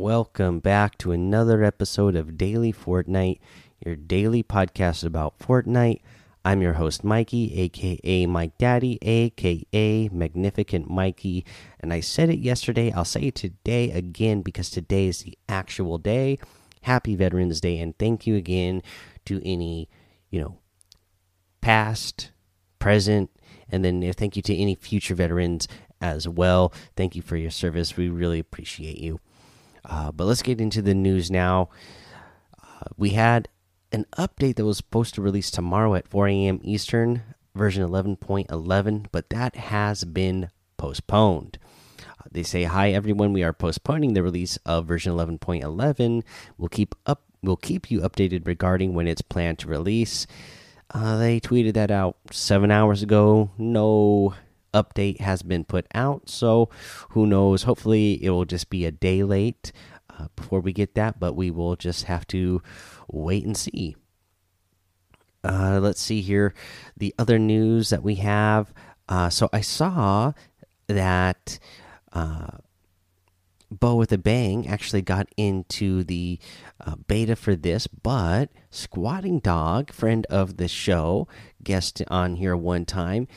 welcome back to another episode of Daily Fortnite, your daily podcast about Fortnite. I'm your host, Mikey, aka Mike Daddy, aka Magnificent Mikey. And I said it yesterday, I'll say it today again because today is the actual day. Happy Veterans Day, and thank you again to any, you know, past, present, and then thank you to any future veterans as well. Thank you for your service. We really appreciate you. Uh, but let's get into the news now. Uh, we had an update that was supposed to release tomorrow at 4 a.m. Eastern, version 11.11, but that has been postponed. Uh, they say, "Hi everyone, we are postponing the release of version 11.11. We'll keep up. We'll keep you updated regarding when it's planned to release." Uh, they tweeted that out seven hours ago. No update has been put out, so who knows? Hopefully, it will just be a day late uh, before we get that, but we will just have to wait and see. Uh, let's see here. The other news that we have. Uh, so I saw that uh, Bow with a Bang actually got into the uh, beta for this, but Squatting Dog, friend of the show, guest on here one time,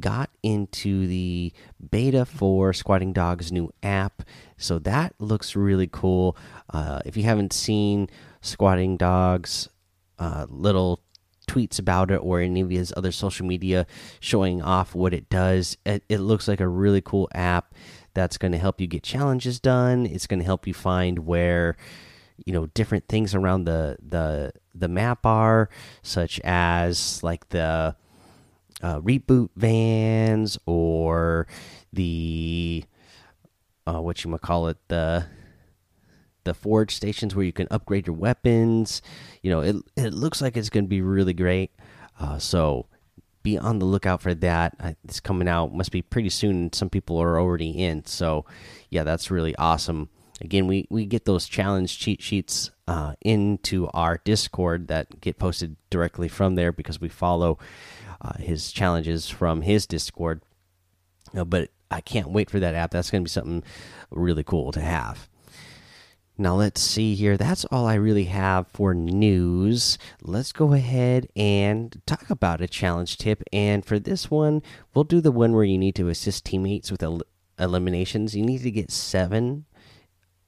got into the beta for Squatting Dog's new app. So that looks really cool. Uh, if you haven't seen Squatting Dog's uh, little tweets about it or any of his other social media showing off what it does, it, it looks like a really cool app that's going to help you get challenges done. It's going to help you find where you know different things around the the the map are, such as like the uh, reboot vans or the uh, what you might call it the the forge stations where you can upgrade your weapons. You know, it it looks like it's going to be really great. Uh, so be on the lookout for that. It's coming out must be pretty soon. Some people are already in, so yeah, that's really awesome. Again, we we get those challenge cheat sheets uh, into our Discord that get posted directly from there because we follow uh, his challenges from his Discord. Uh, but I can't wait for that app. That's going to be something really cool to have. Now let's see here. That's all I really have for news. Let's go ahead and talk about a challenge tip. And for this one, we'll do the one where you need to assist teammates with el eliminations. You need to get seven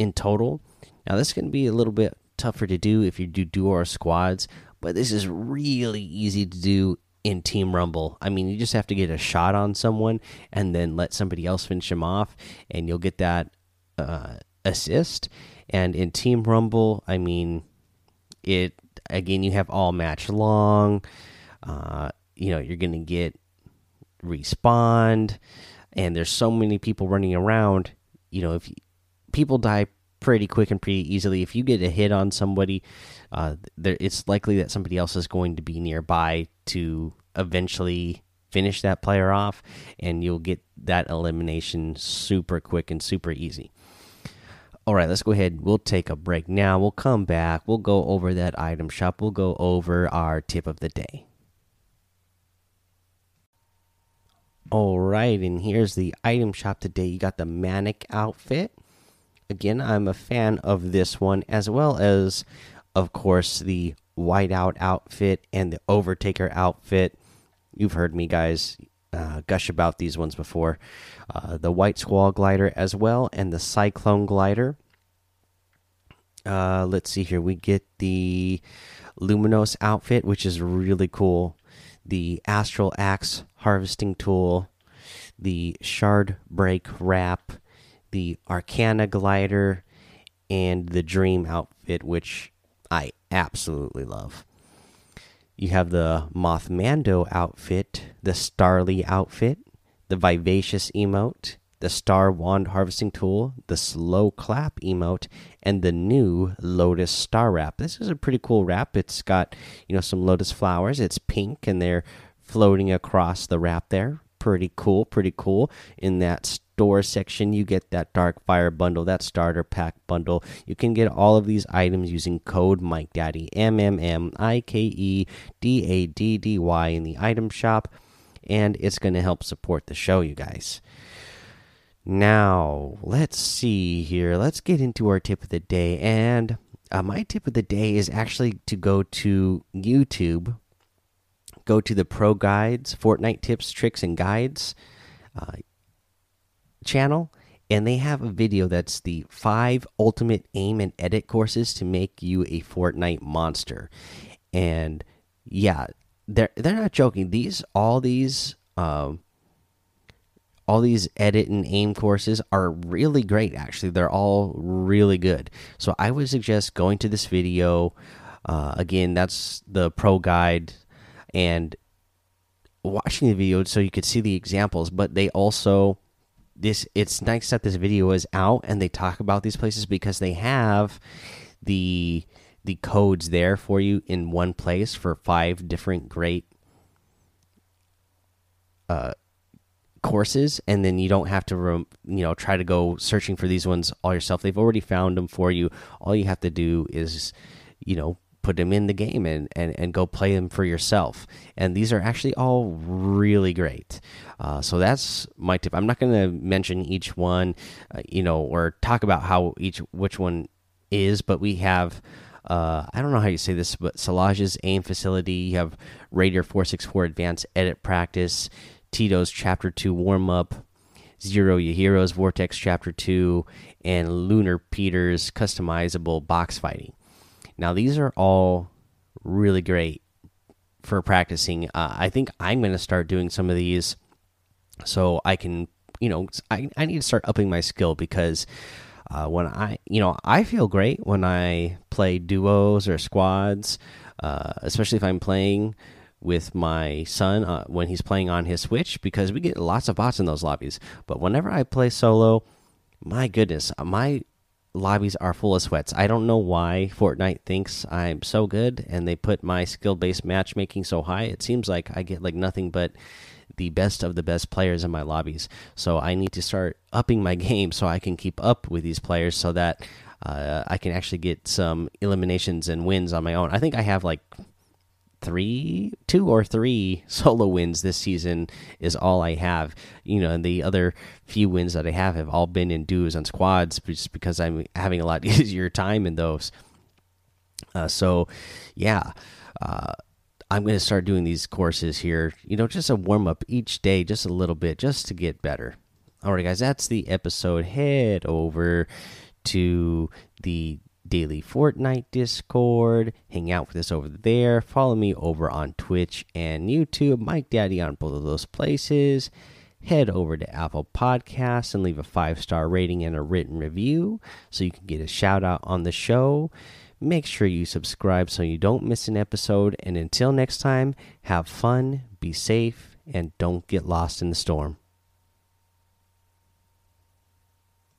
in total. Now this can be a little bit tougher to do if you do duo or squads, but this is really easy to do in Team Rumble. I mean, you just have to get a shot on someone and then let somebody else finish them off, and you'll get that uh, assist and in Team Rumble, I mean, it again. You have all match long. Uh, you know, you're gonna get respawned, and there's so many people running around. You know, if people die pretty quick and pretty easily, if you get a hit on somebody, uh, there it's likely that somebody else is going to be nearby to eventually finish that player off, and you'll get that elimination super quick and super easy. All right, let's go ahead. We'll take a break now. We'll come back. We'll go over that item shop. We'll go over our tip of the day. All right, and here's the item shop today. You got the Manic outfit. Again, I'm a fan of this one, as well as, of course, the Whiteout outfit and the Overtaker outfit. You've heard me, guys uh, gush about these ones before. Uh, the White Squall glider as well, and the Cyclone glider. Uh, let's see here. We get the Luminous outfit, which is really cool. The Astral Axe harvesting tool, the Shard Break wrap, the Arcana glider, and the Dream outfit, which I absolutely love. You have the Mothmando outfit, the Starly outfit, the Vivacious emote, the Star Wand harvesting tool, the Slow Clap emote, and the new Lotus Star wrap. This is a pretty cool wrap. It's got you know some lotus flowers. It's pink and they're floating across the wrap there. Pretty cool, pretty cool. In that store section, you get that Dark Fire bundle, that starter pack bundle. You can get all of these items using code Mike Daddy M M M I K E D A D D Y in the item shop, and it's going to help support the show, you guys. Now, let's see here. Let's get into our tip of the day. And uh, my tip of the day is actually to go to YouTube, go to the Pro Guides, Fortnite Tips, Tricks, and Guides uh, channel. And they have a video that's the five ultimate aim and edit courses to make you a Fortnite monster. And yeah, they're they're not joking. These all these um, all these edit and aim courses are really great actually they're all really good so i would suggest going to this video uh, again that's the pro guide and watching the video so you could see the examples but they also this it's nice that this video is out and they talk about these places because they have the the codes there for you in one place for five different great uh courses. And then you don't have to you know try to go searching for these ones all yourself. They've already found them for you. All you have to do is you know put them in the game and and, and go play them for yourself and these are actually all really great uh, so that's my tip i'm not going to mention each one uh, you know or talk about how each which one is but we have uh, I don't know how you say this, but Solage's aim facility. You have Raider 464 advanced edit practice. Tito's Chapter 2 warm up, Zero Yahiro's Vortex Chapter 2, and Lunar Peter's customizable box fighting. Now, these are all really great for practicing. Uh, I think I'm going to start doing some of these so I can, you know, I, I need to start upping my skill because. Uh, when I, you know, I feel great when I play duos or squads, uh, especially if I'm playing with my son uh, when he's playing on his Switch because we get lots of bots in those lobbies. But whenever I play solo, my goodness, my lobbies are full of sweats. I don't know why Fortnite thinks I'm so good and they put my skill based matchmaking so high. It seems like I get like nothing but the best of the best players in my lobbies. So I need to start upping my game so I can keep up with these players so that uh, I can actually get some eliminations and wins on my own. I think I have like three, two or three solo wins this season is all I have. You know, and the other few wins that I have have all been in duos and squads, just because I'm having a lot easier time in those. Uh, so, yeah, uh, I'm going to start doing these courses here. You know, just a warm up each day, just a little bit, just to get better. All right, guys, that's the episode. Head over to the daily Fortnite Discord. Hang out with us over there. Follow me over on Twitch and YouTube. Mike Daddy on both of those places. Head over to Apple Podcasts and leave a five star rating and a written review so you can get a shout out on the show. Make sure you subscribe so you don't miss an episode. And until next time, have fun, be safe, and don't get lost in the storm.